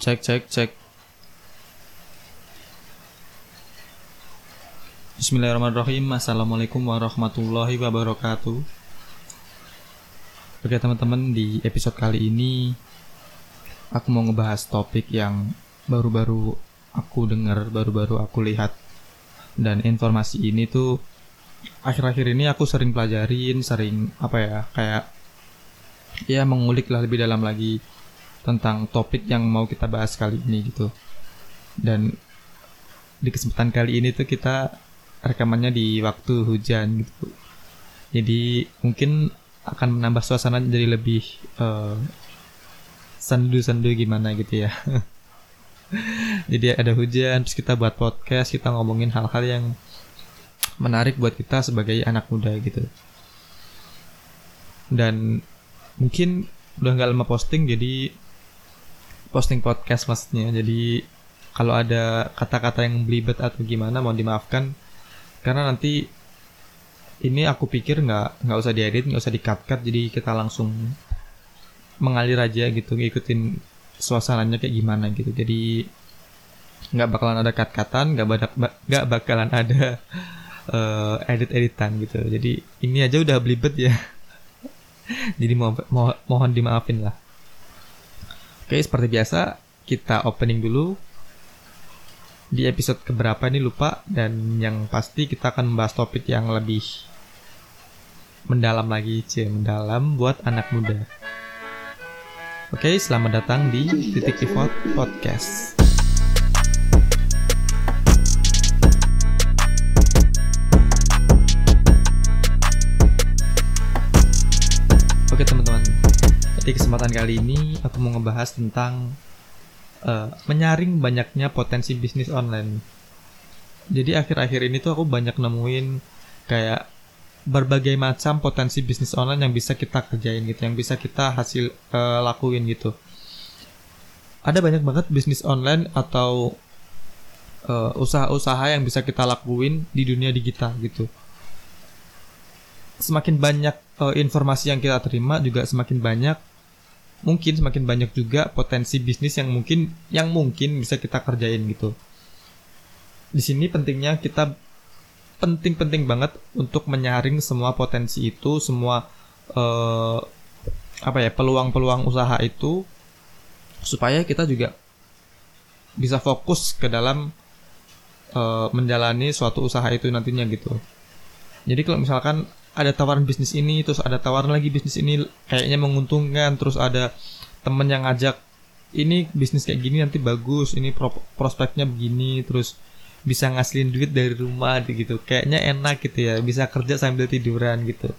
Cek cek cek. Bismillahirrahmanirrahim. Assalamualaikum warahmatullahi wabarakatuh. Oke teman-teman di episode kali ini aku mau ngebahas topik yang baru-baru aku dengar, baru-baru aku lihat dan informasi ini tuh akhir-akhir ini aku sering pelajarin, sering apa ya kayak ya mengulik lah lebih dalam lagi tentang topik yang mau kita bahas kali ini gitu. Dan di kesempatan kali ini tuh kita rekamannya di waktu hujan gitu. Jadi mungkin akan menambah suasana jadi lebih uh, sendu-sendu gimana gitu ya. jadi ada hujan terus kita buat podcast, kita ngomongin hal-hal yang menarik buat kita sebagai anak muda gitu. Dan mungkin udah nggak lama posting jadi posting podcast maksudnya. Jadi kalau ada kata-kata yang belibet atau gimana mau dimaafkan. Karena nanti ini aku pikir nggak nggak usah diedit nggak usah dikat cut jadi kita langsung mengalir aja gitu ngikutin suasananya kayak gimana gitu. Jadi nggak bakalan ada cut cutan nggak badak nggak bakalan ada uh, edit editan gitu. Jadi ini aja udah belibet ya. Jadi mo mo mohon dimaafin lah Oke, seperti biasa kita opening dulu di episode keberapa ini lupa dan yang pasti kita akan membahas topik yang lebih mendalam lagi, c mendalam buat anak muda. Oke, selamat datang di Titik Pivot Podcast. Oke teman-teman, di kesempatan kali ini aku mau ngebahas tentang uh, menyaring banyaknya potensi bisnis online. Jadi akhir-akhir ini tuh aku banyak nemuin kayak berbagai macam potensi bisnis online yang bisa kita kerjain gitu, yang bisa kita hasil uh, lakuin gitu. Ada banyak banget bisnis online atau usaha usaha-usaha yang bisa kita lakuin di dunia digital gitu. Semakin banyak uh, informasi yang kita terima juga semakin banyak mungkin semakin banyak juga potensi bisnis yang mungkin yang mungkin bisa kita kerjain gitu. Di sini pentingnya kita penting-penting banget untuk menyaring semua potensi itu, semua uh, apa ya peluang-peluang usaha itu supaya kita juga bisa fokus ke dalam uh, menjalani suatu usaha itu nantinya gitu. Jadi kalau misalkan ada tawaran bisnis ini terus ada tawaran lagi bisnis ini kayaknya menguntungkan terus ada temen yang ngajak ini bisnis kayak gini nanti bagus ini pro prospeknya begini terus bisa ngasilin duit dari rumah gitu. Kayaknya enak gitu ya bisa kerja sambil tiduran gitu.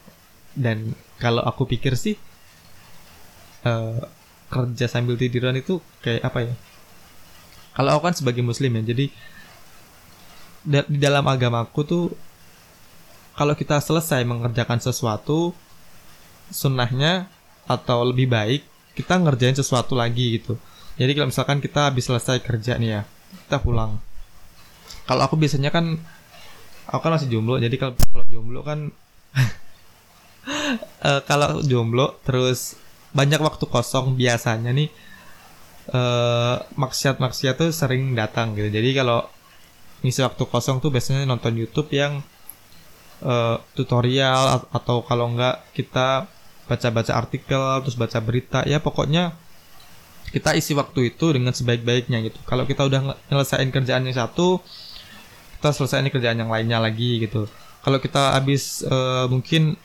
Dan kalau aku pikir sih uh, kerja sambil tiduran itu kayak apa ya? Kalau aku kan sebagai muslim ya jadi di dalam agamaku tuh kalau kita selesai mengerjakan sesuatu sunnahnya atau lebih baik kita ngerjain sesuatu lagi gitu. Jadi kalau misalkan kita habis selesai kerja nih ya kita pulang. Kalau aku biasanya kan aku kan masih jomblo jadi kalau, kalau jomblo kan uh, kalau jomblo terus banyak waktu kosong biasanya nih uh, maksiat-maksiat tuh sering datang gitu. Jadi kalau ngisi waktu kosong tuh biasanya nonton YouTube yang uh, tutorial atau kalau enggak kita baca-baca artikel terus baca berita ya pokoknya kita isi waktu itu dengan sebaik-baiknya gitu. Kalau kita udah nyelesain kerjaan yang satu kita selesaiin kerjaan yang lainnya lagi gitu. Kalau kita habis uh, mungkin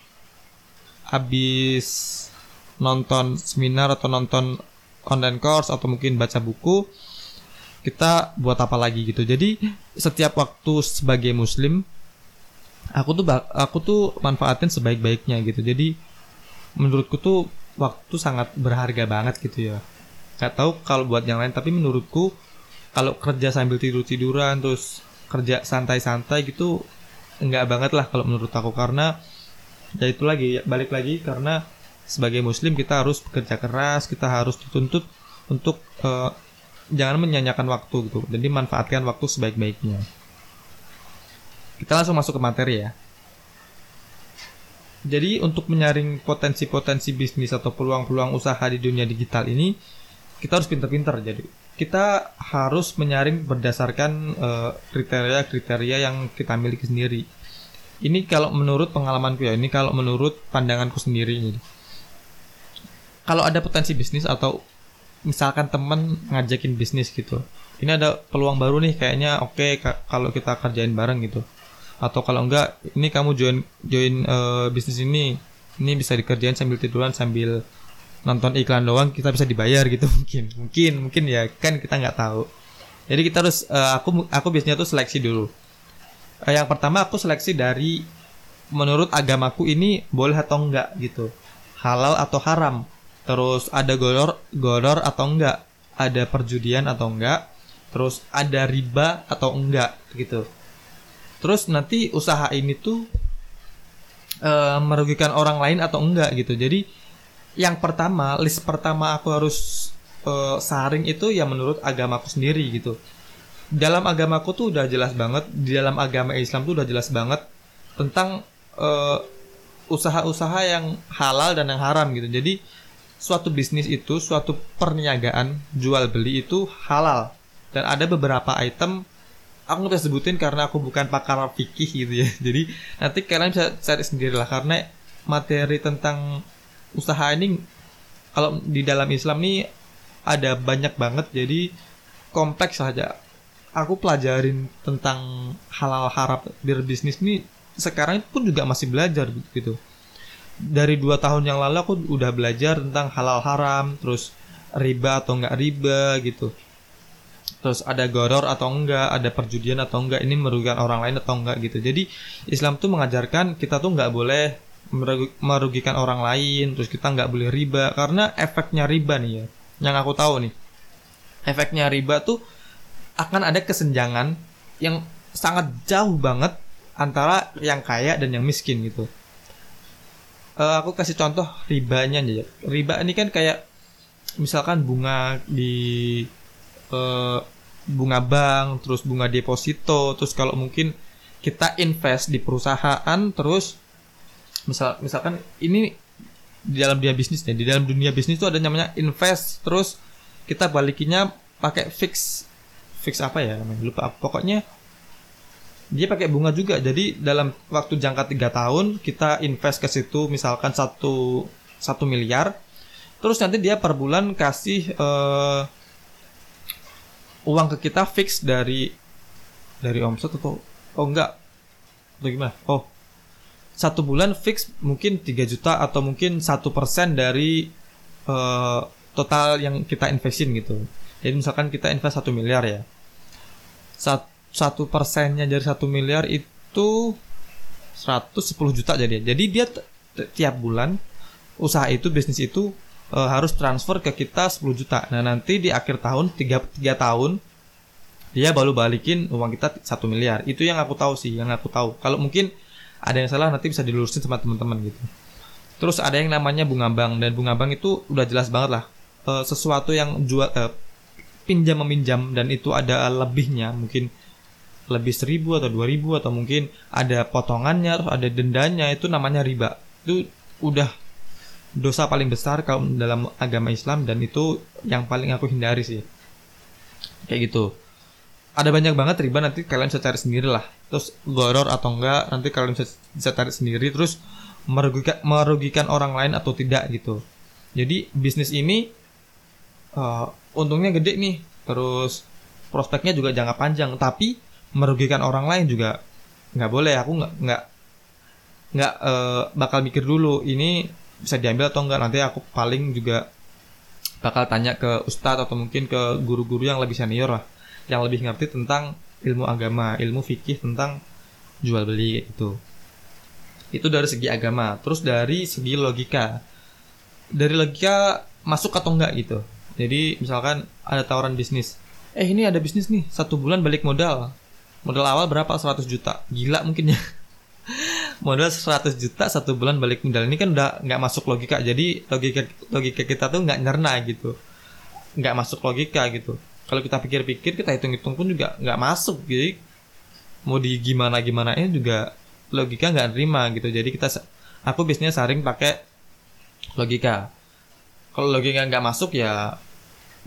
habis nonton seminar atau nonton online course atau mungkin baca buku kita buat apa lagi gitu. Jadi setiap waktu sebagai muslim aku tuh aku tuh manfaatin sebaik-baiknya gitu. Jadi menurutku tuh waktu sangat berharga banget gitu ya. Gak tahu kalau buat yang lain tapi menurutku kalau kerja sambil tidur tiduran terus kerja santai-santai gitu enggak banget lah kalau menurut aku. Karena ya itu lagi balik lagi karena sebagai muslim kita harus bekerja keras kita harus dituntut untuk uh, jangan menyanyikan waktu gitu. Jadi manfaatkan waktu sebaik-baiknya kita langsung masuk ke materi ya. Jadi untuk menyaring potensi-potensi bisnis atau peluang-peluang usaha di dunia digital ini, kita harus pinter-pinter. Jadi kita harus menyaring berdasarkan eh, kriteria-kriteria yang kita miliki sendiri. Ini kalau menurut pengalamanku ya ini kalau menurut pandanganku sendiri jadi kalau ada potensi bisnis atau misalkan temen ngajakin bisnis gitu ini ada peluang baru nih kayaknya oke okay, kalau kita kerjain bareng gitu atau kalau enggak ini kamu join join uh, bisnis ini ini bisa dikerjain sambil tiduran sambil nonton iklan doang kita bisa dibayar gitu. Mungkin mungkin mungkin ya kan kita nggak tahu. Jadi kita harus uh, aku aku biasanya tuh seleksi dulu. Uh, yang pertama aku seleksi dari menurut agamaku ini boleh atau enggak gitu. Halal atau haram. Terus ada goror goror atau enggak? Ada perjudian atau enggak? Terus ada riba atau enggak gitu terus nanti usaha ini tuh uh, merugikan orang lain atau enggak gitu. Jadi yang pertama list pertama aku harus uh, saring itu ya menurut agamaku sendiri gitu. Dalam agamaku tuh udah jelas banget di dalam agama Islam tuh udah jelas banget tentang uh, usaha-usaha yang halal dan yang haram gitu. Jadi suatu bisnis itu suatu perniagaan jual beli itu halal. Dan ada beberapa item aku nggak sebutin karena aku bukan pakar fikih gitu ya. Jadi nanti kalian bisa cari sendiri lah karena materi tentang usaha ini kalau di dalam Islam nih ada banyak banget. Jadi kompleks saja. Aku pelajarin tentang halal haram berbisnis ini sekarang pun juga masih belajar gitu. Dari dua tahun yang lalu aku udah belajar tentang halal haram terus riba atau enggak riba gitu terus ada goror atau enggak, ada perjudian atau enggak, ini merugikan orang lain atau enggak gitu. Jadi Islam tuh mengajarkan kita tuh enggak boleh merugikan orang lain, terus kita enggak boleh riba karena efeknya riba nih ya. Yang aku tahu nih, efeknya riba tuh akan ada kesenjangan yang sangat jauh banget antara yang kaya dan yang miskin gitu. Uh, aku kasih contoh ribanya aja. Riba ini kan kayak misalkan bunga di uh, bunga bank, terus bunga deposito, terus kalau mungkin kita invest di perusahaan, terus misal misalkan ini di dalam dunia bisnis ya, di dalam dunia bisnis itu ada namanya invest, terus kita balikinya pakai fix, fix apa ya namanya lupa, pokoknya dia pakai bunga juga. Jadi dalam waktu jangka tiga tahun kita invest ke situ misalkan satu satu miliar terus nanti dia per bulan kasih uh, uang ke kita fix dari dari omset atau oh enggak. Atau gimana? Oh satu bulan fix mungkin 3 juta atau mungkin satu persen dari uh, total yang kita investin gitu. Jadi misalkan kita invest satu miliar ya. Satu persennya dari satu miliar itu 110 juta jadi. Jadi dia tiap bulan usaha itu bisnis itu e, harus transfer ke kita 10 juta. Nah, nanti di akhir tahun 3 3 tahun dia baru balikin uang kita 1 miliar. Itu yang aku tahu sih, yang aku tahu. Kalau mungkin ada yang salah nanti bisa dilurusin sama teman-teman gitu. Terus ada yang namanya bunga bank dan bunga bank itu udah jelas banget lah. E, sesuatu yang jual e, pinjam meminjam dan itu ada lebihnya mungkin lebih seribu atau dua ribu atau mungkin ada potongannya atau ada dendanya itu namanya riba itu udah dosa paling besar kalau dalam agama Islam dan itu yang paling aku hindari sih. Kayak gitu. Ada banyak banget riba nanti kalian bisa cari sendiri lah. Terus goror atau enggak nanti kalian bisa, bisa cari sendiri terus merugikan merugikan orang lain atau tidak gitu. Jadi bisnis ini uh, untungnya gede nih. Terus prospeknya juga jangka panjang tapi merugikan orang lain juga nggak boleh. Aku nggak nggak nggak uh, bakal mikir dulu ini bisa diambil atau enggak. Nanti aku paling juga bakal tanya ke ustadz atau mungkin ke guru-guru yang lebih senior lah yang lebih ngerti tentang ilmu agama ilmu fikih tentang jual beli itu itu dari segi agama. Terus dari segi logika. Dari logika masuk atau enggak gitu. Jadi misalkan ada tawaran bisnis. Eh ini ada bisnis nih. Satu bulan balik modal. Modal awal berapa? 100 juta. Gila mungkin ya modal 100 juta satu bulan balik modal. Ini kan udah nggak masuk logika. Jadi logika logika kita tuh nggak nyerna gitu. Nggak masuk logika gitu. Kalau kita pikir-pikir kita hitung-hitung pun juga nggak masuk. Jadi mau di gimana gimana ini juga logika nggak terima gitu. Jadi kita aku biasanya saring pakai logika. Kalau logika nggak masuk ya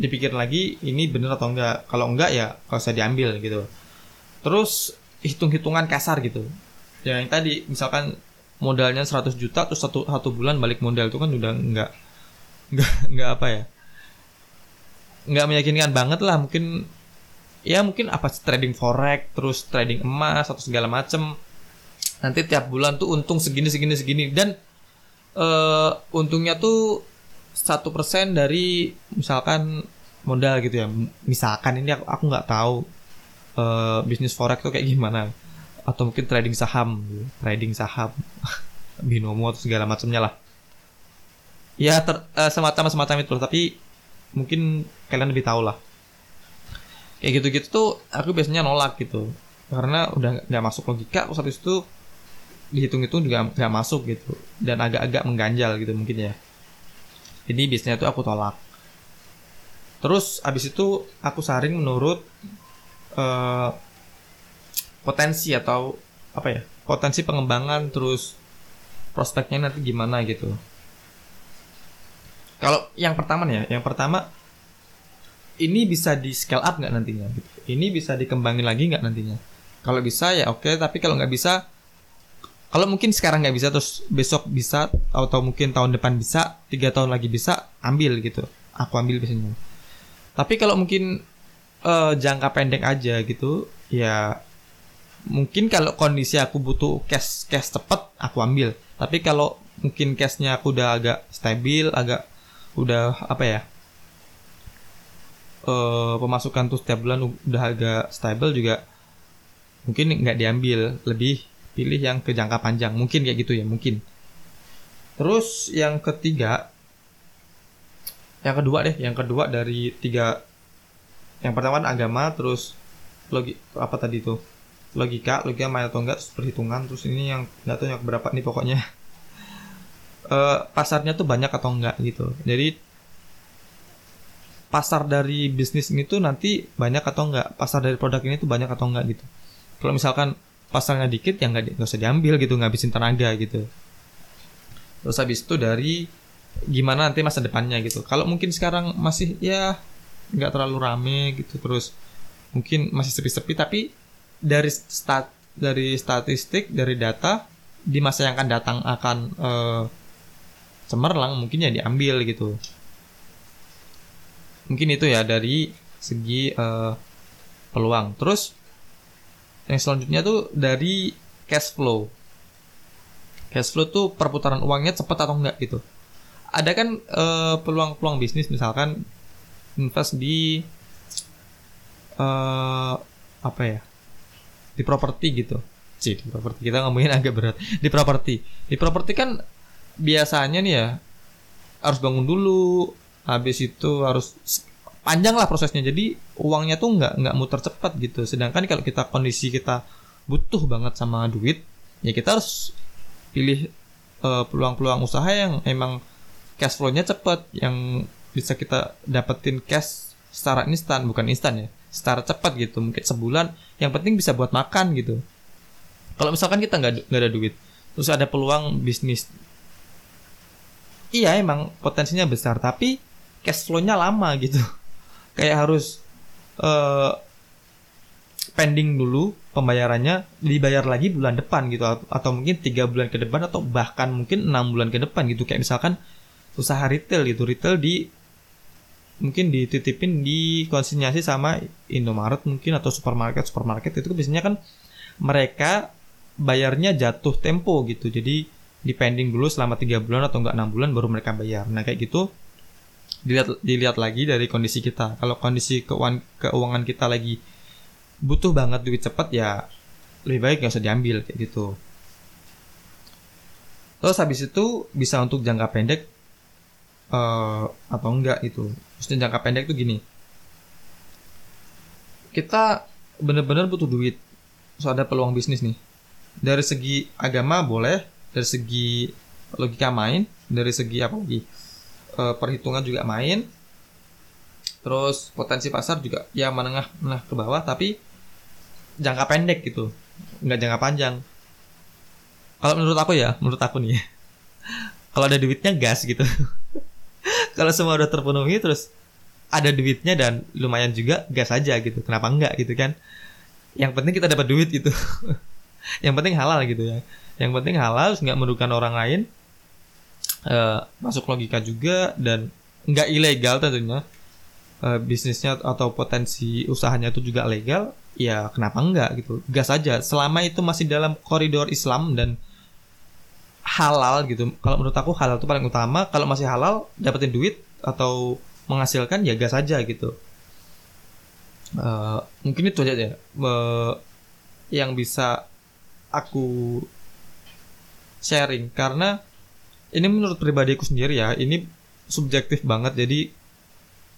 dipikir lagi ini bener atau enggak kalau enggak ya kalau saya diambil gitu. Terus hitung-hitungan kasar gitu ya yang tadi misalkan modalnya 100 juta terus satu satu bulan balik modal itu kan udah enggak enggak enggak apa ya? Nggak meyakinkan banget lah mungkin ya mungkin apa trading forex terus trading emas atau segala macem. Nanti tiap bulan tuh untung segini segini segini. Dan uh, untungnya tuh satu persen dari misalkan modal gitu ya. Misalkan ini aku aku nggak tahu uh, bisnis forex tuh kayak gimana atau mungkin trading saham trading saham binomo atau segala macamnya lah. Ya ter, uh, semacam semacam itu tapi mungkin kalian lebih tahu lah. Kayak gitu-gitu tuh aku biasanya nolak gitu. Karena udah nggak masuk logika habis itu dihitung-hitung juga nggak masuk gitu. Dan agak-agak mengganjal gitu mungkin ya. Jadi biasanya tuh aku tolak. Terus habis itu aku saring menurut uh, potensi atau apa ya potensi pengembangan terus prospeknya nanti gimana gitu. Kalau yang pertama nih ya yang pertama ini bisa di scale up nggak nantinya gitu. ini bisa dikembangin lagi nggak nantinya? Kalau bisa ya oke okay, tapi kalau nggak bisa kalau mungkin sekarang nggak bisa terus besok bisa atau mungkin tahun depan bisa tiga tahun lagi bisa ambil gitu. Aku ambil biasanya. Tapi kalau mungkin uh, jangka pendek aja gitu ya mungkin kalau kondisi aku butuh cash cash cepet aku ambil. Tapi kalau mungkin cashnya aku udah agak stabil agak udah apa ya uh, pemasukan tuh setiap bulan udah agak stable juga mungkin nggak diambil. Lebih pilih yang ke jangka panjang. Mungkin kayak gitu ya mungkin. Terus yang ketiga yang kedua deh. Yang kedua dari tiga yang pertama kan agama terus logi apa tadi tuh logika logika main atau enggak terus perhitungan terus ini yang nggak tahu yang berapa nih pokoknya. Uh, pasarnya tuh banyak atau enggak gitu. Jadi pasar dari bisnis ini tuh nanti banyak atau enggak? Pasar dari produk ini tuh banyak atau enggak gitu? Kalau misalkan pasarnya dikit ya nggak nggak usah diambil gitu ngabisin tenaga gitu. Terus habis itu dari gimana nanti masa depannya gitu. Kalau mungkin sekarang masih ya nggak terlalu rame gitu terus mungkin masih sepi-sepi tapi dari stat dari statistik dari data di masa yang akan datang akan uh, cemerlang mungkin ya diambil gitu. Mungkin itu ya dari segi uh, peluang. Terus yang selanjutnya tuh dari cash flow. Cash flow tuh perputaran uangnya cepat atau enggak gitu. Ada kan peluang peluang-peluang bisnis misalkan invest di uh, apa ya di properti gitu. Sih di properti. Kita ngomongin agak berat. Di properti. Di properti kan biasanya nih ya harus bangun dulu habis itu harus panjang lah prosesnya. Jadi uangnya tuh nggak nggak muter cepat gitu. Sedangkan kalau kita kondisi kita butuh banget sama duit ya kita harus pilih peluang peluang-peluang usaha yang emang cash flow-nya cepat yang bisa kita dapetin cash secara instan bukan instan ya secara cepat gitu. Mungkin sebulan yang penting bisa buat makan gitu. Kalau misalkan kita nggak nggak ada duit terus ada peluang bisnis. Iya emang potensinya besar tapi cash flow-nya lama gitu. Kayak harus uh, pending dulu pembayarannya dibayar lagi bulan depan gitu atau mungkin tiga bulan ke depan atau bahkan mungkin enam bulan ke depan gitu. Kayak misalkan usaha retail gitu retail di mungkin dititipin di konsinyasi sama Indomaret mungkin atau supermarket. Supermarket itu biasanya kan mereka bayarnya jatuh tempo gitu. Jadi depending dulu selama tiga bulan atau enggak enam bulan baru mereka bayar. Nah kayak gitu dilihat dilihat lagi dari kondisi kita. Kalau kondisi keuangan keuangan kita lagi butuh banget duit cepat ya lebih baik nggak usah diambil kayak gitu. Terus habis itu bisa untuk jangka pendek uh, atau enggak itu maksudnya jangka pendek itu gini. Kita bener-bener butuh duit. Terus ada peluang bisnis nih. Dari segi agama boleh dari segi logika main dari segi apa lagi? E, perhitungan juga main. Terus potensi pasar juga ya menengah menengah ke bawah tapi jangka pendek gitu. Nggak jangka panjang. Kalau menurut aku ya menurut aku nih kalau ada duitnya gas gitu kalau semua udah terpenuhi terus ada duitnya dan lumayan juga gas aja gitu. Kenapa enggak gitu kan? Yang penting kita dapat duit gitu. Yang penting halal gitu ya. Yang penting halal nggak merugikan orang lain uh, masuk logika juga dan nggak ilegal tentunya. Uh, bisnisnya atau potensi usahanya itu juga legal ya kenapa enggak gitu. Gas aja. Selama itu masih dalam koridor Islam dan halal gitu. Kalau menurut aku halal itu paling utama. Kalau masih halal dapetin duit atau menghasilkan ya gas saja gitu. Uh, mungkin itu aja ya uh, yang bisa aku sharing. Karena ini menurut pribadiku sendiri ya ini subjektif banget. Jadi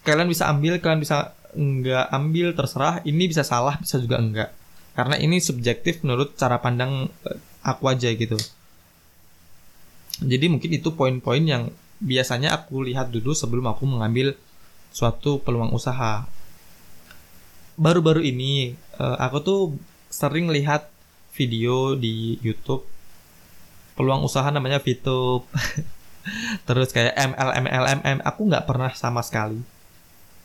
kalian bisa ambil kalian bisa enggak ambil terserah. Ini bisa salah bisa juga enggak. Karena ini subjektif menurut cara pandang aku aja gitu jadi mungkin itu poin-poin yang biasanya aku lihat dulu sebelum aku mengambil suatu peluang usaha. Baru-baru ini uh, aku tuh sering lihat video di YouTube peluang usaha namanya VTube. Terus kayak MLM LMM aku nggak pernah sama sekali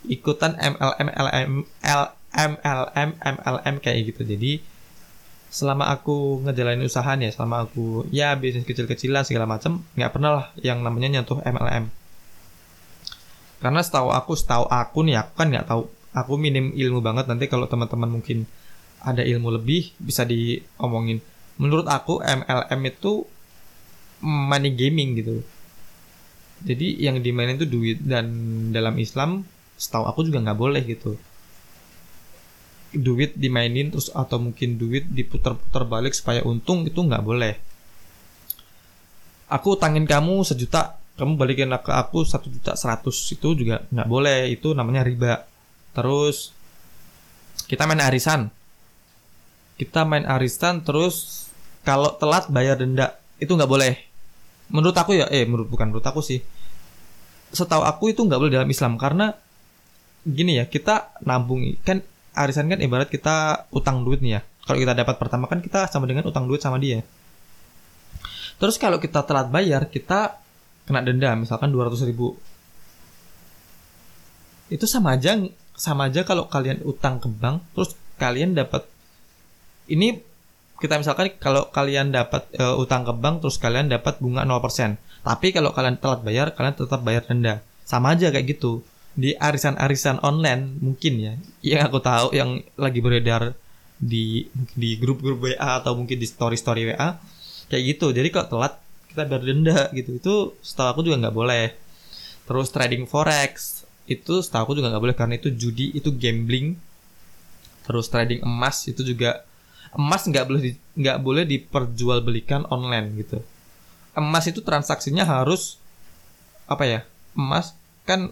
ikutan MLM LM L, MLM MLM kayak gitu. Jadi selama aku ngejalanin usahanya selama aku ya bisnis kecil-kecilan segala macam nggak pernah lah yang namanya nyentuh MLM karena setahu aku setahu aku nih aku kan nggak tahu. Aku minim ilmu banget nanti kalau teman-teman mungkin ada ilmu lebih bisa diomongin. Menurut aku MLM itu money gaming gitu. Jadi yang dimainin itu duit dan dalam Islam setahu aku juga nggak boleh gitu duit dimainin terus atau mungkin duit diputar-putar balik supaya untung itu nggak boleh. Aku utangin kamu sejuta kamu balikin ke aku satu juta seratus itu juga nggak boleh itu namanya riba. Terus kita main arisan. Kita main arisan terus kalau telat bayar denda itu nggak boleh. Menurut aku ya eh menurut bukan menurut aku sih. Setahu aku itu nggak boleh dalam Islam karena gini ya kita nabung kan arisan kan ibarat kita utang duit nih ya. Kalau kita dapat pertama kan kita sama dengan utang duit sama dia. Terus kalau kita telat bayar, kita kena denda misalkan 200 ribu. Itu sama aja sama aja kalau kalian utang ke bank terus kalian dapat ini kita misalkan kalau kalian dapat uh, utang ke bank terus kalian dapat bunga 0%. Tapi kalau kalian telat bayar, kalian tetap bayar denda. Sama aja kayak gitu di arisan-arisan online mungkin ya. Yang aku tahu yang lagi beredar di di grup-grup WA atau mungkin di story-story WA kayak gitu. Jadi kok telat kita bayar denda gitu. Itu setahu aku juga nggak boleh. Terus trading forex itu setahu aku juga nggak boleh karena itu judi itu gambling. Terus trading emas itu juga emas nggak boleh nggak boleh diperjualbelikan online gitu. Emas itu transaksinya harus apa ya emas kan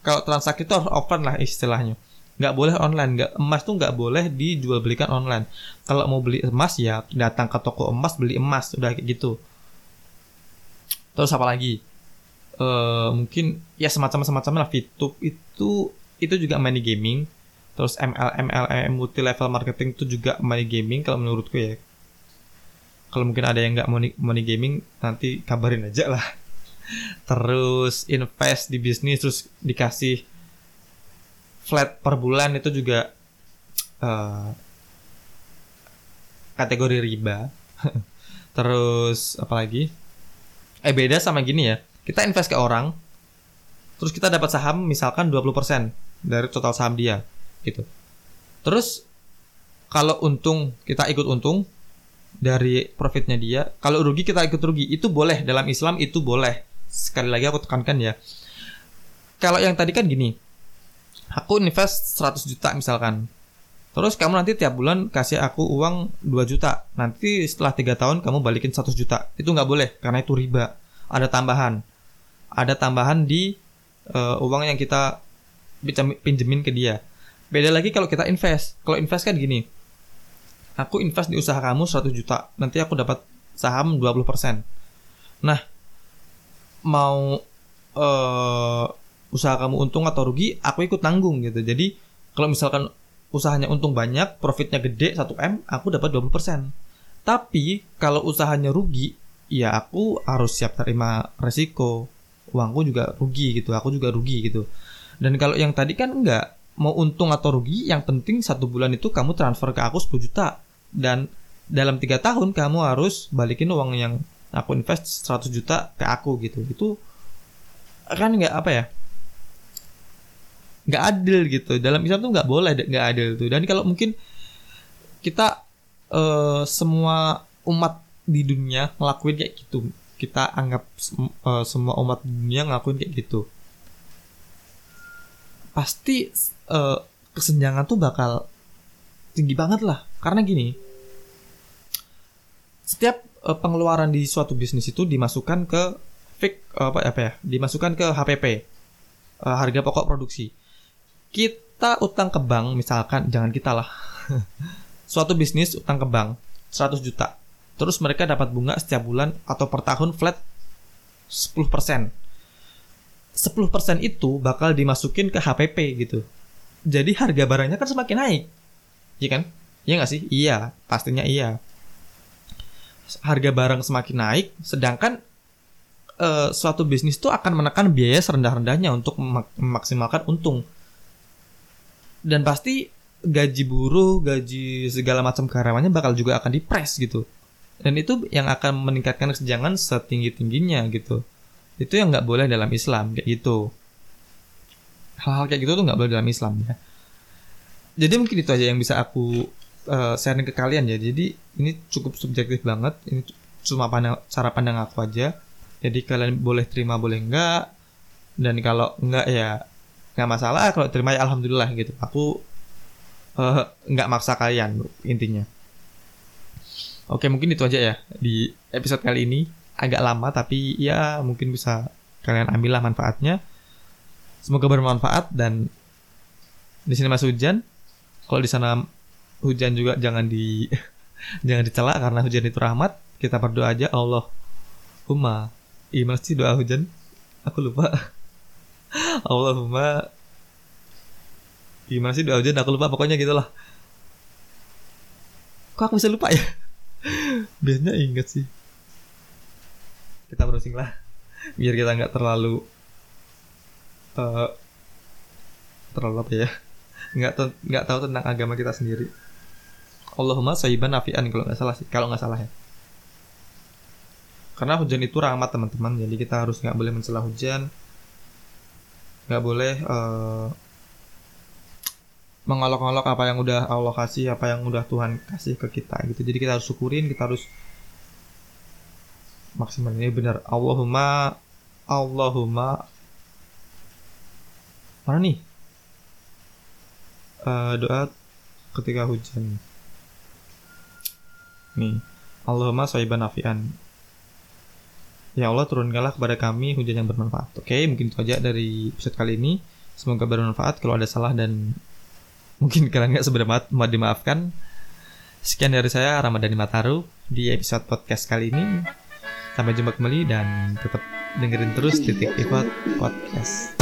kalau transaksi itu harus offline lah istilahnya. Nggak boleh online. Nggak emas tuh nggak boleh dijual belikan online. Kalau mau beli emas ya datang ke toko emas beli emas. Udah kayak gitu. Terus apa lagi? E, mungkin ya semacam semacam lah. VTube itu itu juga money gaming. Terus MLM MLM multi level marketing itu juga money gaming kalau menurutku ya. Kalau mungkin ada yang nggak money, money gaming nanti kabarin aja lah terus invest di bisnis terus dikasih flat per bulan itu juga uh, kategori riba. Terus apalagi? Eh beda sama gini ya. Kita invest ke orang terus kita dapat saham misalkan 20% dari total saham dia gitu. Terus kalau untung kita ikut untung dari profitnya dia kalau rugi kita ikut rugi itu boleh. Dalam Islam itu boleh sekali lagi aku tekankan ya. Kalau yang tadi kan gini aku invest 100 juta misalkan. Terus kamu nanti tiap bulan kasih aku uang 2 juta. Nanti setelah tiga tahun kamu balikin 100 juta. Itu nggak boleh karena itu riba. Ada tambahan. Ada tambahan di uh, uang yang kita pinjemin ke dia. Beda lagi kalau kita invest. Kalau invest kan gini aku invest di usaha kamu 100 juta. Nanti aku dapat saham 20% nah mau uh, usaha kamu untung atau rugi, aku ikut tanggung gitu. Jadi kalau misalkan usahanya untung banyak, profitnya gede 1 M, aku dapat 20%. Tapi kalau usahanya rugi, ya aku harus siap terima resiko. Uangku juga rugi gitu, aku juga rugi gitu. Dan kalau yang tadi kan enggak mau untung atau rugi, yang penting satu bulan itu kamu transfer ke aku 10 juta dan dalam tiga tahun kamu harus balikin uang yang aku invest 100 juta ke aku gitu. Itu kan nggak apa ya? nggak adil gitu. Dalam Islam tuh nggak boleh nggak adil tuh. Dan kalau mungkin kita uh, semua umat di dunia ngelakuin kayak gitu, kita anggap uh, semua umat dunia ngelakuin kayak gitu pasti uh, kesenjangan tuh bakal tinggi banget lah karena gini setiap uh, pengeluaran di suatu bisnis itu dimasukkan ke fix uh, apa apa ya dimasukkan ke HPP uh, harga pokok produksi kita utang ke bank misalkan jangan kita lah suatu bisnis utang ke bank 100 juta terus mereka dapat bunga setiap bulan atau per tahun flat 10% 10% itu bakal dimasukin ke HPP gitu. Jadi harga barangnya kan semakin naik. Iya kan? Iya nggak sih? Iya, pastinya iya. Harga barang semakin naik, sedangkan uh, suatu bisnis itu akan menekan biaya serendah-rendahnya untuk memaksimalkan untung. Dan pasti gaji buruh, gaji segala macam karyawannya bakal juga akan dipres gitu. Dan itu yang akan meningkatkan kesenjangan setinggi-tingginya gitu itu yang nggak boleh dalam Islam kayak gitu hal-hal kayak gitu tuh nggak boleh dalam Islam ya jadi mungkin itu aja yang bisa aku uh, sharing ke kalian ya. Jadi ini cukup subjektif banget. Ini cuma pandang, cara pandang aku aja. Jadi kalian boleh terima boleh enggak. Dan kalau enggak ya nggak masalah. Kalau terima ya alhamdulillah gitu. Aku uh, nggak maksa kalian intinya. Oke mungkin itu aja ya di episode kali ini. Agak lama tapi ya mungkin bisa kalian ambillah manfaatnya. Semoga bermanfaat dan di sini masih hujan. Kalau di sana hujan juga jangan di jangan dicela karena hujan itu rahmat. Kita berdoa aja Allah. Allahumma. Gimana sih doa hujan? Aku lupa. Allahumma gimana sih doa hujan aku lupa pokoknya gitulah kok aku bisa lupa ya biasanya inget sih kita browsing lah biar kita nggak terlalu uh, terlalu apa ya nggak nggak tahu tentang agama kita sendiri Allahumma sayyiban nafian kalau nggak salah sih. Kalau nggak salah ya. Karena hujan itu rahmat teman-teman. Jadi kita harus nggak boleh mencela hujan. Nggak boleh uh, mengolok-olok apa yang udah Allah kasih apa yang udah Tuhan kasih ke kita gitu. Jadi kita harus syukurin kita harus maksimal. Ini benar. Allahumma Allahumma. Mana nih? Uh, doa ketika hujan nih. Allahumma saiban nafian Ya Allah turunkanlah kepada kami hujan yang bermanfaat. Oke mungkin itu aja dari episode kali ini. Semoga bermanfaat Kalau ada salah dan mungkin kalian nggak seberapa mau dimaafkan. Sekian dari saya Ramadhani Mataru Di episode podcast kali ini. Sampai jumpa kembali dan tetap dengerin terus titik pivot podcast.